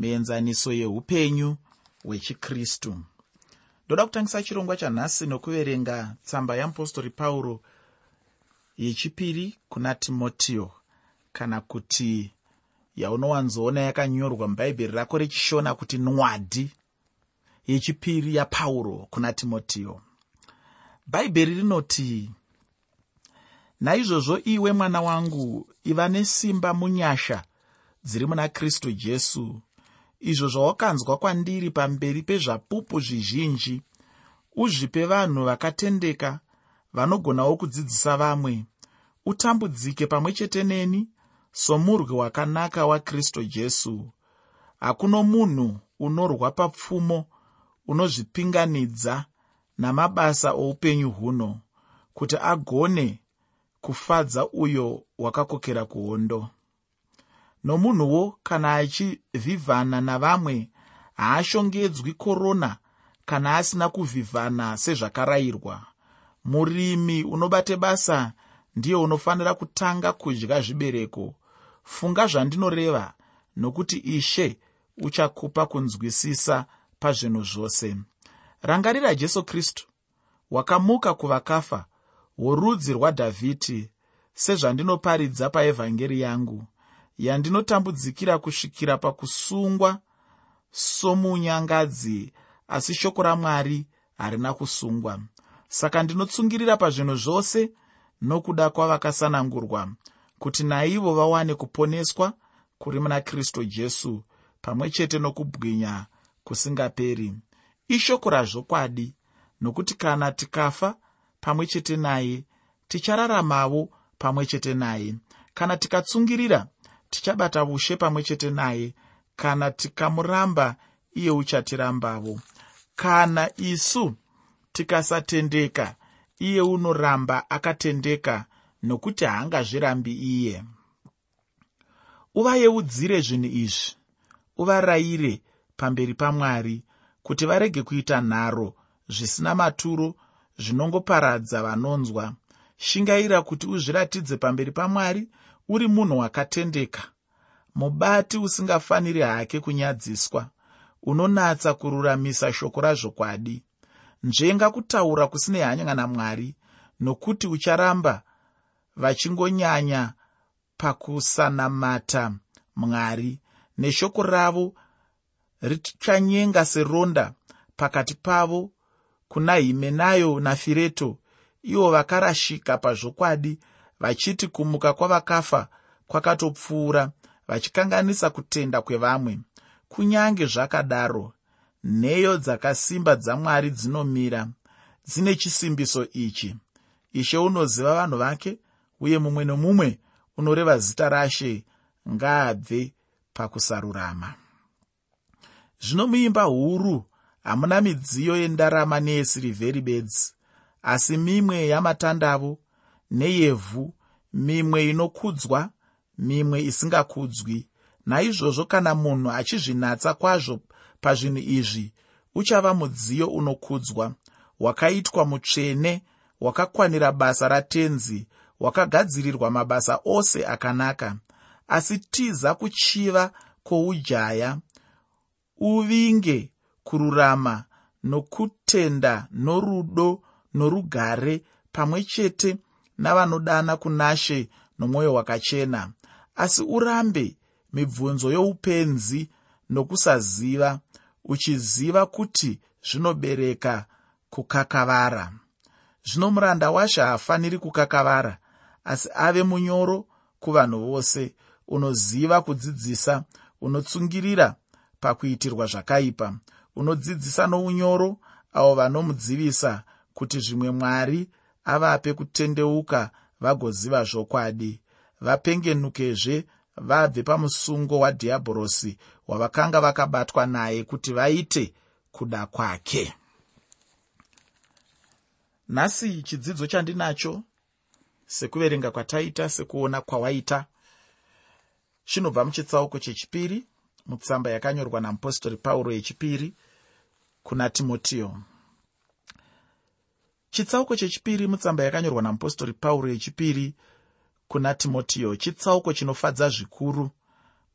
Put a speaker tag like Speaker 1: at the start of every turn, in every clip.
Speaker 1: muenzaniso yeupenyu hwechikristu. Ndoda kutangisa chirongwa chanhasi nokuverenga tsamba yeapostori pauro yechipiri kuna timotiyo kana kuti yaunowanzoona yakanyorwa mubhaibheri rako rechishona kuti nwadi yechipiri yapauro kuna timotiyo bhaibheri rinoti naizvozvo iwe mwana wangu iva nesimba munyasha dziri muna kristu jesu izvo zvawakanzwa kwandiri pamberi pezvapupu zvizhinji. Uzvipe vanhu vakatendeka vanogonawo kudzidzisa vamwe. Utambudzike pamwe chete neni somurwi wakanaka wakristu jesu. Hakuno munhu unorwa papfumo unozvipinganidza namabasa oupenyu huno kuti agone kufadza uyo wakakokera kuhondo nomunhuwo kana achivhivhana navamwe haashongedzwi korona kana asina kuvhivhana sezvakarayirwa. Murimi unobate basa ndiye unofanira kutanga kudya zvibereko. Funga zvandinoreva nokuti ishe uchakupa kunzwisisa pazvinhu zvose. Rangarira jesu kristu wakamuka kuvakafa worudzi rwadhavhidhi sezvandinoparidza paevhangeri yangu yandinotambudzikira kusvikira pakusungwa somunyangadzi asi shoko ramwari harina kusungwa. Saka ndinotsungirira pazvinhu zvose nokuda kwavakasanangurwa kuti naivo vawane kuponeswa kuri muna kristu jesu pamwe chete nokubwinya kusingaperi. Ishoko razvokwadi nokuti kana tikafa pamwe chete naye tichararamawo pamwe chete naye. Kana tikatsungirira tichabata ushe pamwe chete naye kana tikamuramba iye uchatirambawo kana isu tikasatendeka iye unoramba akatendeka nokuti haangazvirambi iye. Uvayeudzire zvinhu izvi uvarayire pamberi pamwari kuti varege kuita nharo zvisina maturo zvinongoparadza vanonzwa. Shingaira kuti uzviratidze pamberi pamwari uri munhu wakatendeka. Mubati usingafaniri hake kunyadziswa. Unonatsa kururamisa shoko razvokwadi nzvenga kutaura kusinei hanya namwari nokuti ucharamba vachingonyanya pakusanamata mwari. Neshoko ravo richanyenga seronda pakati pavo kuna himenayo nafireto. Ivo vakarashika pazvokwadi vachiti kumuka kwavakafa kwakatopfuura vachikanganisa kutenda kwevamwe. Kunyange zvakadaro nheyo dzakasimba dzamwari dzinomira dzine chisimbiso ichi. Ishe unoziva vanhu vake uye mumwe nomumwe unoreva zita rashe ngaabve pakusarurama. Zvino muimba huru hamuna midziyo yendarama neyesirivheri bedzi asi mimwe yamatandavo neyevhu mimwe inokudzwa mimwe isingakudzwi. Naizvozvo kana munhu achizvinatsa kwazvo pazvinhu izvi uchava mudziyo unokudzwa wakaitwa mutsvene wakakwanira basa ratenzi wakagadzirirwa mabasa ose akanaka. Asi tiza kuchiva kwoujaya. Uvinge kururama nokutenda norudo norugare pamwe chete navanodana kunashe nomwoyo wakachena. Asi urambe mibvunzo youpenzi nokusaziva uchiziva kuti zvinobereka kukakavara. Zvino muranda washe haafaniri kukakavara asi ave munyoro kuvanhu vose unoziva kudzidzisa unotsungirira pakuitirwa zvakaipa unodzidzisa nounyoro avo vanomudzivisa kuti zvimwe mwari avape kutendeuka vagoziva zvokwadi. Vapengenukezve vabve pamusungo wadhiabhorosi wavakanga vakabatwa naye kuti vaite kuda kwake. Nhasi chidzidzo chandinacho sekuverenga kwataita sekuona kwawaita chinobva muchitsauko chechipiri mutsamba yakanyorwa namupostori pauro yechipiri kuna timotiyo chitsauko chechipiri mutsamba yakanyorwa namupostori pauro yechipiri kuna timotiyo chitsauko chinofadza zvikuru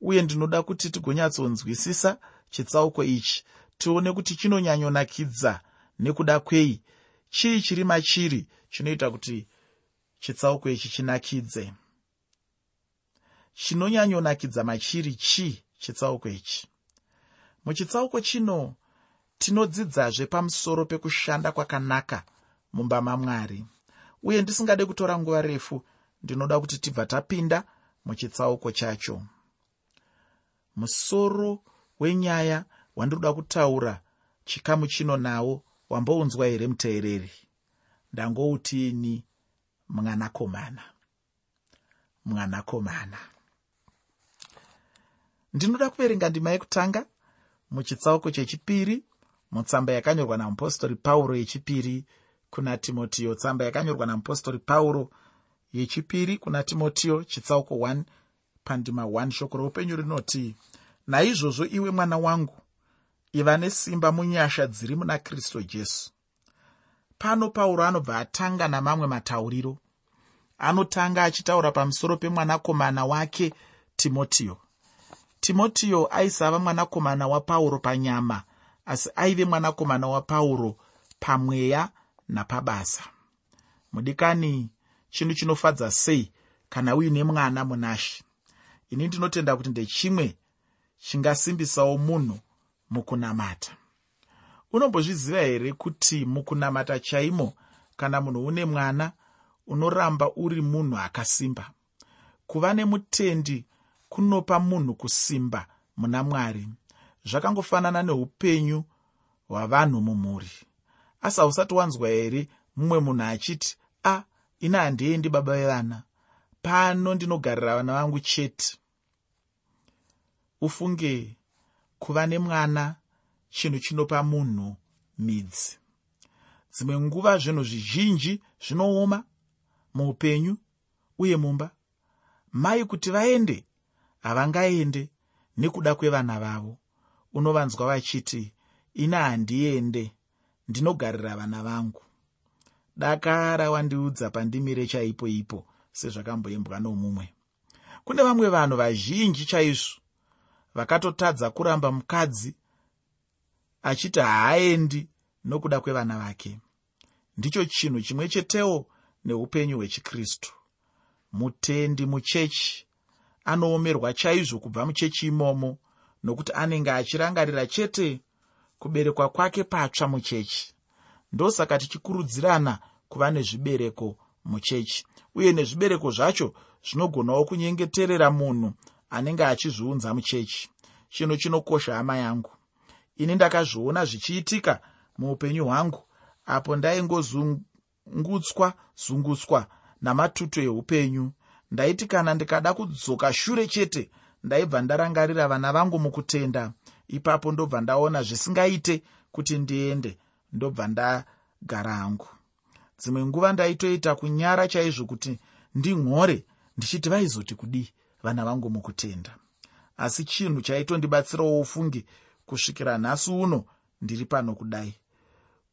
Speaker 1: uye ndinoda kuti tigonyatsonzwisisa chitsauko ichi tione kuti chinonyanyonakidza nekuda kwei chii chiri machiri chinoita kuti chitsauko ichi chinakidze. Chinonyanyonakidza machiri chii chitsauko ichi? Muchitsauko chino tinodzidzazve pamusoro pekushanda kwakanaka mumba mamwari. Uye ndisingade kutora nguva refu ndinoda kuti tibva tapinda muchitsauko chacho. Musoro wenyaya wandinoda kutaura chikamu chino nawo wambounzwa here muteereri? Ndangoutini mwanakomana mwanakomana. Ndinoda kuverenga ndima yekutanga muchitsauko chechipiri mutsamba yakanyorwa namupostori pauro yechipiri kuna timotiyo. Tsamba yakanyorwa namupostori pauro. Yechipiri kuna timotiyo chitsauko 1 pandima 1 shoko roupenyu rinoti naizvozvo iwe mwana wangu iva nesimba munyasha dziri muna kristu jesu. Pano pauro anobva atanga namamwe matauriro. Anotanga achitaura pamusoro pemwanakomana wake timotiyo. Timotiyo aisava mwanakomana wapauro panyama asi aive mwanakomana wapauro pamweya napabasa. Mudikani chinhu chinofadza sei kana uine mwana munashi? Ini ndinotenda kuti ndechimwe chingasimbisawo munhu mukunamata. Unombozviziva here kuti mukunamata chaimo kana munhu une mwana unoramba uri munhu akasimba? Kuva nemutendi kunopa munhu kusimba muna mwari. Zvakangofanana neupenyu hwavanhu mumhuri asi hausati wanzwa here mumwe munhu achiti a ina handiendi baba vevana. Pano ndinogarira vana vangu chete. Ufunge kuva nemwana chinhu chinopa munhu midzi. Dzimwe nguva zvinhu zvizhinji zvinooma muupenyu uye mumba. Mai kuti vaende havangaende nekuda kwevana vavo. Unovanzwa vachiti ina handiende ndinogarira vana vangu. Dakara wandiudza pandimire chaipo ipo sezvakamboimbwa nomumwe. Kune vamwe vanhu vazhinji chaizvo vakatotadza kuramba mukadzi achiti haaendi nokuda kwevana vake. Ndicho chinhu chimwe chetewo neupenyu hwechikristu. Mutendi muchechi anoomerwa chaizvo kubva muchechi imomo nokuti anenge achirangarira chete kuberekwa kwake patsva muchechi. Ndosaka tichikurudzirana kuva nezvibereko muchechi. Uye nezvibereko zvacho zvinogonawo kunyengeterera munhu anenge achizviunza muchechi. Chinhu chinokosha hama yangu. Ini ndakazviona zvichiitika muupenyu hwangu apo ndaingozungutswa zungutswa namatuto eupenyu. Ndaiti kana ndikada kudzoka shure chete ndaibva ndarangarira vana vangu mukutenda ipapo ndobva ndaona zvisingaite kuti ndiende ndobva ndagara hangu. Dzimwe nguva ndaitoita kunyara chaizvo kuti ndinhore ndichiti vaizoti kudii vana vangu mukutenda. Asi chinhu chaitondibatsirawo ufungi kusvikira nhasi uno ndiri pano kudai.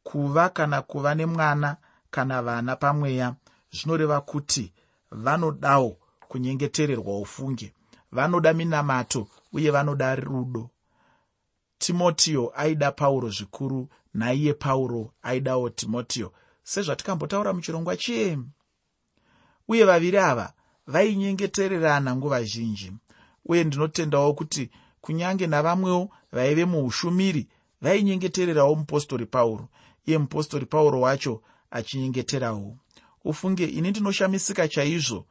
Speaker 1: Kuva kana kuva nemwana kana vana pamweya zvinoreva kuti vanodawo kunyengetererwa ufunge vanoda minamato uye vanoda rudo timotiyo aida pauro zvikuru naiye pauro aidawo timotiyo sezvatikambotaura muchirongwa chiyemu uye vaviri ava vainyengetererana nguva zhinji. Uye ndinotendawo kuti kunyange navamwewo vaive muushumiri vainyengetererawo mupostori pauro iye mupostori pauro wacho achinyengeterawo. Ufunge ini ndinoshamisika chaizvo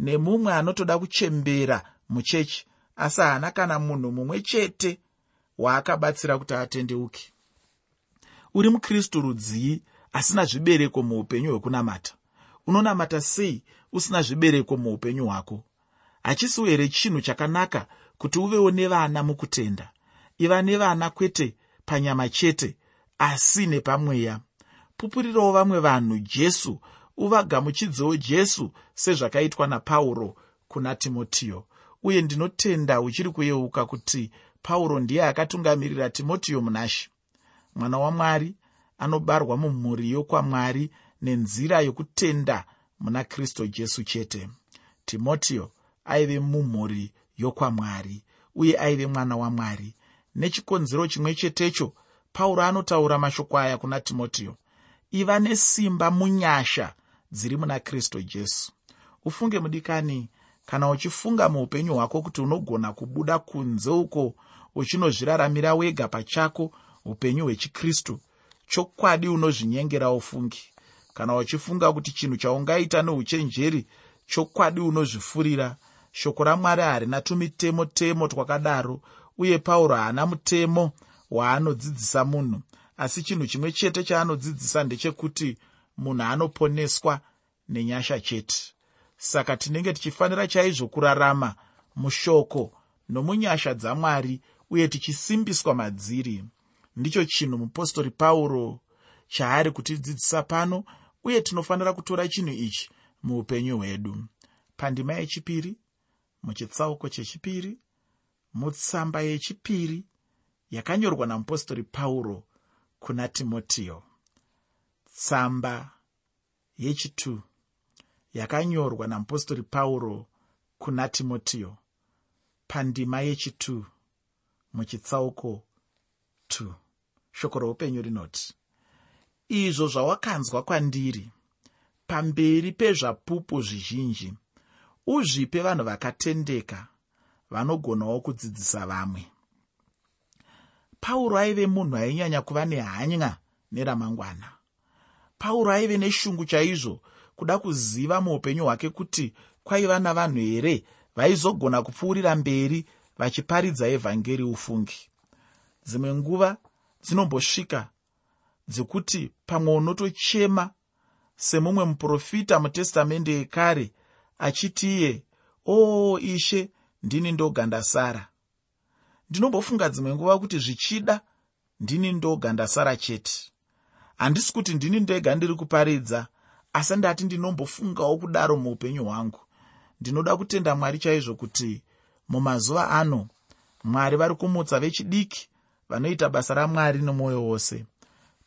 Speaker 1: nemumwe anotoda kuchembera muchechi asi haana kana munhu mumwe chete waakabatsira kuti atendeuke. Uri mukristu rudzii asina zvibereko muupenyu hwekunamata? Unonamata sei usina zvibereko muupenyu hwako? Hachisiwo here chinhu chakanaka kuti uvewo nevana mukutenda? Iva nevana kwete panyama chete asi nepamweya. Pupurirawo vamwe vanhu jesu. Uvagamuchidzewo jesu sezvakaitwa napauro kuna timotiyo. Uye ndinotenda uchiri kuyeuka kuti pauro ndiye akatungamirira timotiyo munashi mwana wamwari anobarwa mumhuri yokwamwari nenzira yokutenda muna kristu jesu chete. Timotiyo aive mumhuri yokwamwari uye aive mwana wamwari nechikonzero chimwe chetecho pauro anotaura mashoko aya kuna timotiyo. Iva nesimba munyasha dziri muna kristu jesu. Ufunge mudikani kana uchifunga muupenyu hwako kuti unogona kubuda kunze uko uchinozviraramira wega pachako upenyu hwechikristu chokwadi unozvinyengera ufungi. Kana uchifunga kuti chinhu chaungaita neuchenjeri chokwadi unozvifurira. Shoko ramwari harina tumitemo temo twakadaro uye pauro haana mutemo waanodzidzisa munhu. Asi chinhu chimwe chete chaanodzidzisa ndechekuti munhu anoponeswa nenyasha chete saka tinenge tichifanira chaizvo kurarama mushoko nomunyasha dzamwari uye tichisimbiswa madziri. Ndicho chinhu mupostori pauro chaari kutidzidzisa pano uye tinofanira kutora chinhu ichi muupenyu hwedu. Pandima yechipiri muchitsauko chechipiri mutsamba yechipiri yakanyorwa namupostori pauro kuna timotiyo tsamba yechi2 yakanyorwa namupostori pauro kuna timotiyo pandima yechi2 muchitsauko 2 shoko roupenyu rinoti izvo zvawakanzwa kwandiri pamberi pezvapupu zvizhinji uzvipe vanhu vakatendeka vanogonawo kudzidzisa vamwe. Pauro aive munhu ainyanya kuva nehanya neramangwana. Pauro aive neshungu chaizvo kuda kuziva muupenyu hwake kuti kwaiva navanhu here vaizogona kupfuurira mberi vachiparidza evhangeri ufungi. Dzimwe nguva dzinombosvika dzekuti pamwe unotochema semumwe muprofita mutestamende yekare achiti iye o ishe ndini ndoga ndasara ndinombofunga dzimwe nguva kuti zvichida ndini ndoga ndasara chete. Handisi kuti ndini ndega ndiri kuparidza asi ndati ndinombofungawo kudaro muupenyu hwangu. Ndinoda kutenda mwari chaizvo kuti mumazuva ano mwari vari kumutsa vechidiki vanoita basa ramwari nomwoyo wose.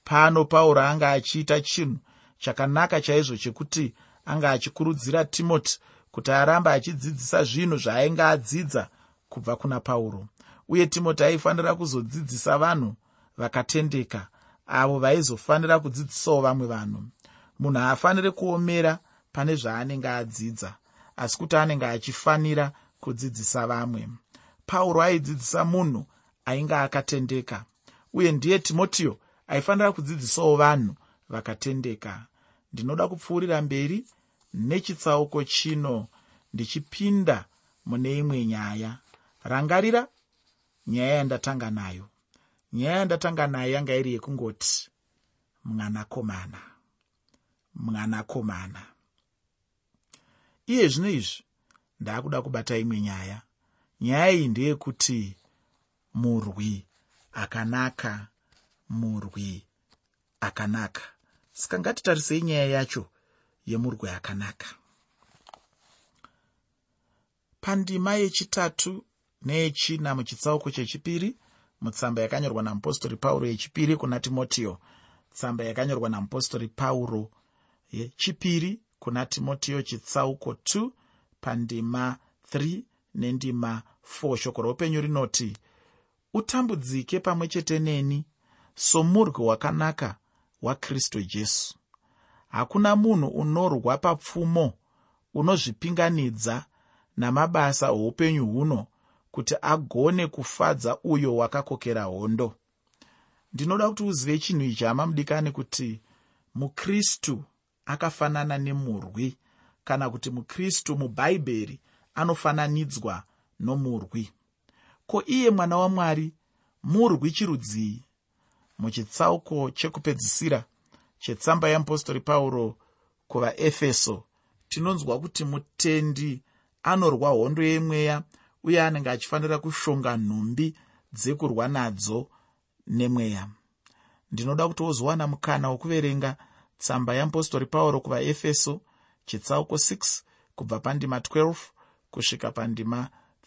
Speaker 1: Pano pauro anga achiita chinhu chakanaka chaizvo chekuti anga achikurudzira timoti kuti arambe achidzidzisa zvinhu zvaainge adzidza kubva kuna pauro. Uye timoti aifanira kuzodzidzisa vanhu vakatendeka avo vaizofanira kudzidzisawo vamwe vanhu munhu haafaniri kuomera pane zvaanenge adzidza asi kuti anenge achifanira kudzidzisa vamwe. Pauro aidzidzisa munhu ainge akatendeka uye ndiye timotiyo aifanira kudzidzisawo vanhu vakatendeka. Ndinoda kupfuurira mberi nechitsauko chino ndichipinda mune imwe nyaya. Rangarira nyaya yandatanga nayo. Nyaya yandatanga nayo yanga iri yekungoti mwanakomana mwanakomana. Iye zvino izvi ndaakuda kubata imwe nyaya. Nyaya iyi ndeyekuti murwi akanaka murwi akanaka. Saka ngatitarisei nyaya yacho yemurwi akanaka. Pandima yechitatu neyechina muchitsauko chechipiri mutsamba yakanyorwa namupostori pauro yechipiri kuna timotiyo tsamba yakanyorwa namupostori pauro yechipiri kuna timotiyo chitsauko 2 pandima 3 nendima 4 shoko roupenyu rinoti utambudzike pamwe chete neni somurwi wakanaka wakristu jesu. Hakuna munhu unorwa papfumo unozvipinganidza namabasa oupenyu huno kuti agone kufadza uyo wakakokera hondo. Ndinoda kuti uzive chinhu ichi hama mudikani kuti mukristu akafanana nemurwi kana kuti mukristu mubhaibheri anofananidzwa nomurwi. Ko iye mwana wamwari murwi chirudzii? Muchitsauko chekupedzisira chetsamba yeapostori pauro kuvaefeso tinonzwa kuti mutendi anorwa hondo yemweya uye anenge achifanira kushonga nhumbi dzekurwa nadzo nemweya. Ndinoda kuti wozowana mukana wokuverenga tsamba yeapostori pauro kuvaefeso chitsauko 6 kubva pandima 12 kusvika pandima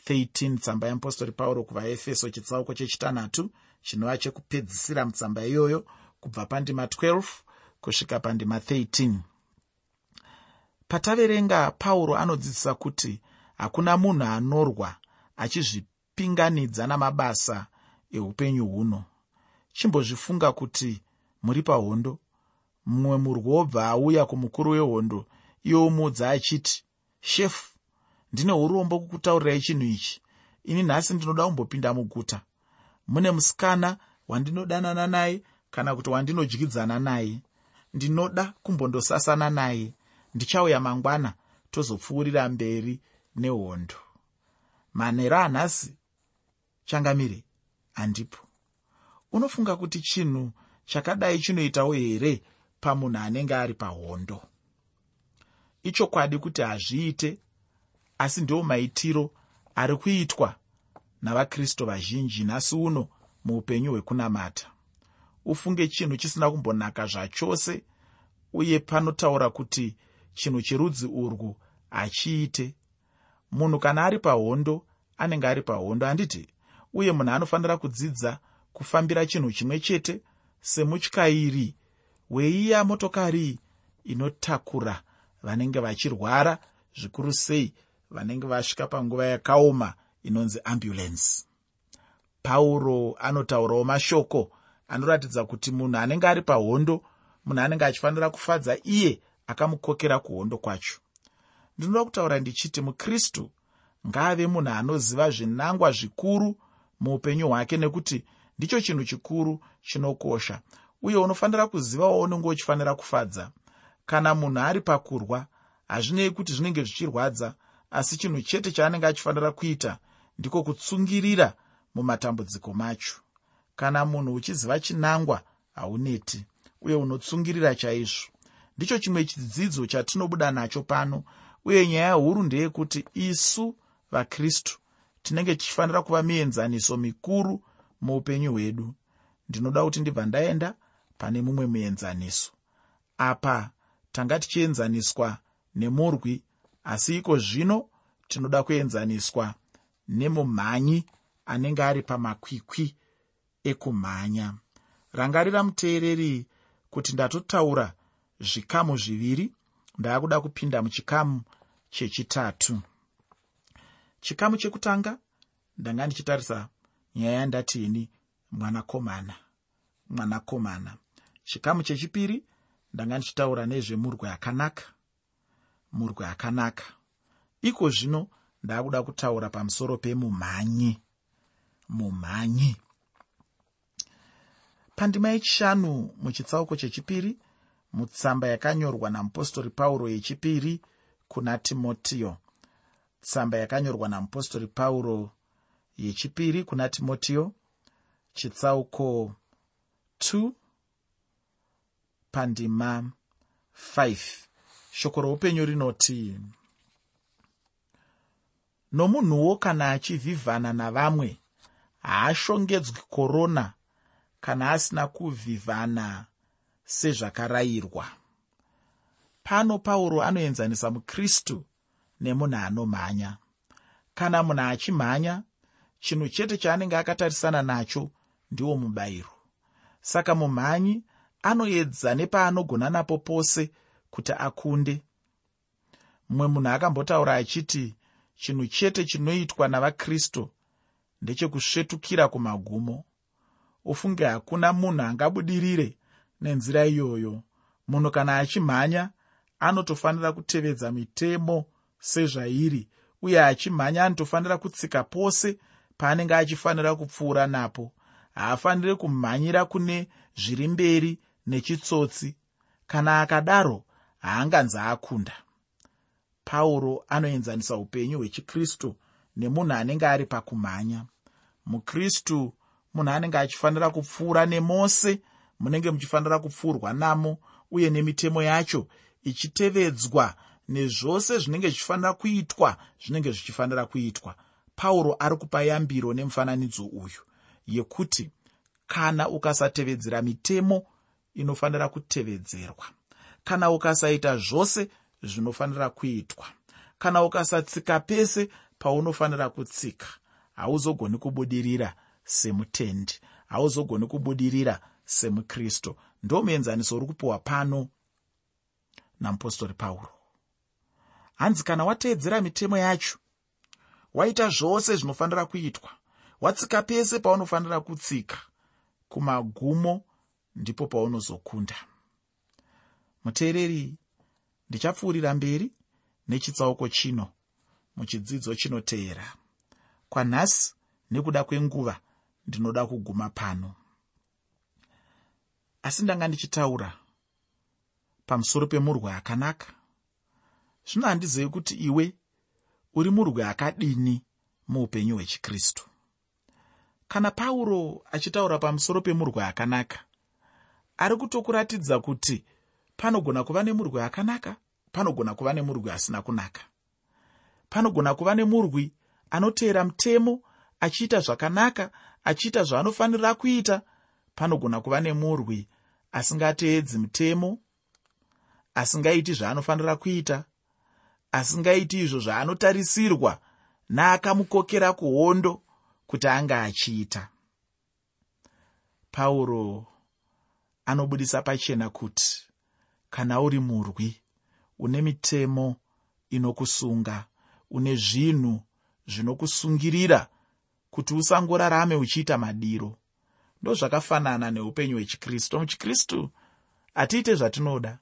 Speaker 1: 13 tsamba yeapostori pauro kuvaefeso chitsauko chechitanhatu chinova chekupedzisira mutsamba iyoyo kubva pandima 12 kusvika pandima 13 pataverenga pauro anodzidzisa kuti hakuna munhu anorwa achizvipa zvinopinganidza namabasa eupenyu huno. Chimbozvifunga kuti muri pahondo mumwe murwi obva auya kumukuru wehondo iye omuudza achiti shefu ndine urombo kukutaurirai chinhu ichi. Ini nhasi ndinoda kumbopinda muguta. Mune musikana wandinodanana naye kana kuti wandinodyidzana naye. Ndinoda kumbondosasana naye. Ndichauya mangwana tozopfuurira mberi nehondo. Manhero anhasi changamire handipo unofunga kuti chinhu chakadai chinoitawo here pamunhu anenge ari pahondo. Ichokwadi kuti hazviite asi ndiwo maitiro ari kuitwa navakristu vazhinji nhasi uno muupenyu hwekunamata. Ufunge chinhu chisina kumbonaka zvachose uye panotaura kuti chinhu cherudzi urwu hachiite. Munhu kana ari pahondo anenge ari pahondo handiti uye munhu anofanira kudzidza kufambira chinhu chimwe chete semutyairi weiya motokari inotakura vanenge vachirwara zvikuru sei vanenge vasvika panguva yakaoma inonzi ambulensi pauro anotaurawo mashoko anoratidza kuti munhu anenge ari pahondo munhu anenge achifanira kufadza iye akamukokera kuhondo kwacho. Ndinoda kutaura ndichiti mukristu ngaave munhu anoziva zvinangwa zvikuru muupenyu hwake nekuti ndicho chinhu chikuru chinokosha uye unofanira kuziva waunenge uchifanira kufadza. Kana munhu ari pakurwa hazvinei kuti zvinenge zvichirwadza asi chinhu chete chaanenge achifanira kuita ndiko kutsungirira mumatambudziko macho. Kana munhu uchiziva chinangwa hauneti uye unotsungirira chaizvo. Ndicho chimwe chidzidzo chatinobuda nacho pano uye nyaya huru ndeyekuti isu vakristu tinenge tichifanira kuva mienzaniso mikuru muupenyu hwedu. Ndinoda kuti ndibva ndaenda pane mumwe muenzaniso. Apa tanga tichienzaniswa nemurwi asi iko zvino tinoda kuenzaniswa nemumhanyi anenge ari pamakwikwi ekumhanya. Rangarira muteereri kuti ndatotaura zvikamu zviviri ndaakuda kupinda muchikamu chechitatu. Chikamu chekutanga ndanga ndichitarisa nyaya yandatini mwanakomana mwanakomana chikamu chechipiri ndanga ndichitaura nezvemurwe akanaka murwe akanaka iko zvino ndaakuda kutaura pamusoro pemumhanyi. Mumhanyi. Pandima yechishanu muchitsauko chechipiri mutsamba yakanyorwa namupostori pauro yechipiri kuna timotiyo tsamba yakanyorwa namupostori pauro yechipiri kuna timotiyo chitsauko 2 pandima 5 shoko roupenyu rinoti nomunhuwo kana achivhivhana navamwe haashongedzwi korona kana asina kuvhivhana sezvakarayirwa. Pano pauro anoenzanisa mukristu nemunhu anomhanya. Kana munhu achimhanya chinhu chete chaanenge akatarisana nacho ndiwo mubayiro. Saka mumhanyi anoedza nepaanogona napo pose kuti akunde. Mumwe munhu akambotaura achiti chinhu chete chinoitwa navakristu ndechekusvetukira kumagumo. Ufunge hakuna munhu angabudirire nenzira iyoyo. Munhu kana achimhanya anotofanira kutevedza mitemo sezvairi uye achimhanya anotofanira kutsika pose paanenge achifanira kupfuura napo. Haafaniri kumhanyira kune zviri mberi nechitsotsi. Kana akadaro haanganzi akunda pauro anoenzanisa upenyu hwechikristu nemunhu anenge ari pakumhanya. Mukristu munhu anenge achifanira kupfuura nemose munenge muchifanira kupfuurwa namo uye nemitemo yacho ichitevedzwa nezvose zvinenge zvichifanira kuitwa zvinenge zvichifanira kuitwa. Pauro ari kupa yambiro nemufananidzo uyu yekuti kana ukasatevedzera mitemo inofanira kutevedzerwa. Kana ukasaita zvose zvinofanira kuitwa. Kana ukasatsika pese paunofanira kutsika hauzogoni kubudirira semutendi hauzogoni kubudirira semukristu. Ndo muenzaniso uri kupiwa pano namupostori pauro. Hanzi kana wateedzera mitemo yacho waita zvose zvinofanira kuitwa watsika pese paunofanira kutsika kumagumo ndipo paunozokunda. Muteereri ndichapfuurira mberi nechitsauko chino muchidzidzo chinoteera. Kwanhasi nekuda kwenguva ndinoda kuguma pano. Asi ndanga ndichitaura pamusoro pemurwe akanaka. Zvino handizivi kuti iwe uri murwe akadini muupenyu hwechikristu. Kana pauro achitaura pamusoro pemurwe akanaka ari kutokuratidza kuti panogona kuva nemurwi akanaka panogona kuva nemurwi asina kunaka. Panogona kuva nemurwi anoteera mutemo achiita zvakanaka achiita zvaanofanira kuita. Panogona kuva nemurwi asingateedzi mutemo asingaiti zvaanofanira kuita asingaiti izvo zvaanotarisirwa naakamukokera kuhondo kuti anga achiita. Pauro anobudisa pachena kuti kana uri murwi une mitemo inokusunga une zvinhu zvinokusungirira kuti usangorarame uchiita madiro ndozvakafanana neupenyu hwechikristu. Muchikristu hatiite zvatinoda.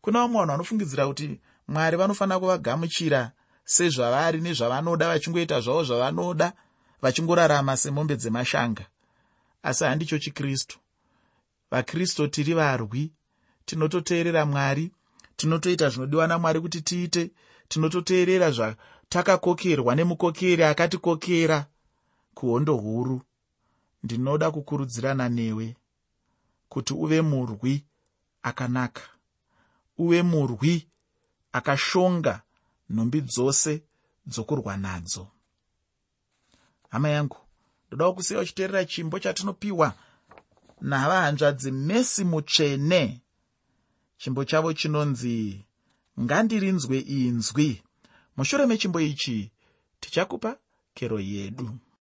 Speaker 1: Kuna vamwe vanhu vanofungidzira kuti mwari vanofanira kuvagamuchira sezvavari nezvavanoda vachingoita zvavo zvavanoda vachingorarama semombe dzemashanga. Asi handicho chikristu vakristu tiri varwi. Tinototeerera mwari tinotoita zvinodiwa namwari kuti tiite tinototeerera zvatakakokerwa nemukokeri akatikokera kuhondo huru. Ndinoda kukurudzirana newe kuti uve murwi akanaka uve murwi akashonga nhumbi dzose dzokurwa nadzo. Hama yangu ndoda kusiya uchiteerera chimbo chatinopiwa navahanzvadzi mesi mutsvene chimbo chavo chinonzi ngandirinzwe inzwi. Mushure mechimbo ichi tichakupa kero yedu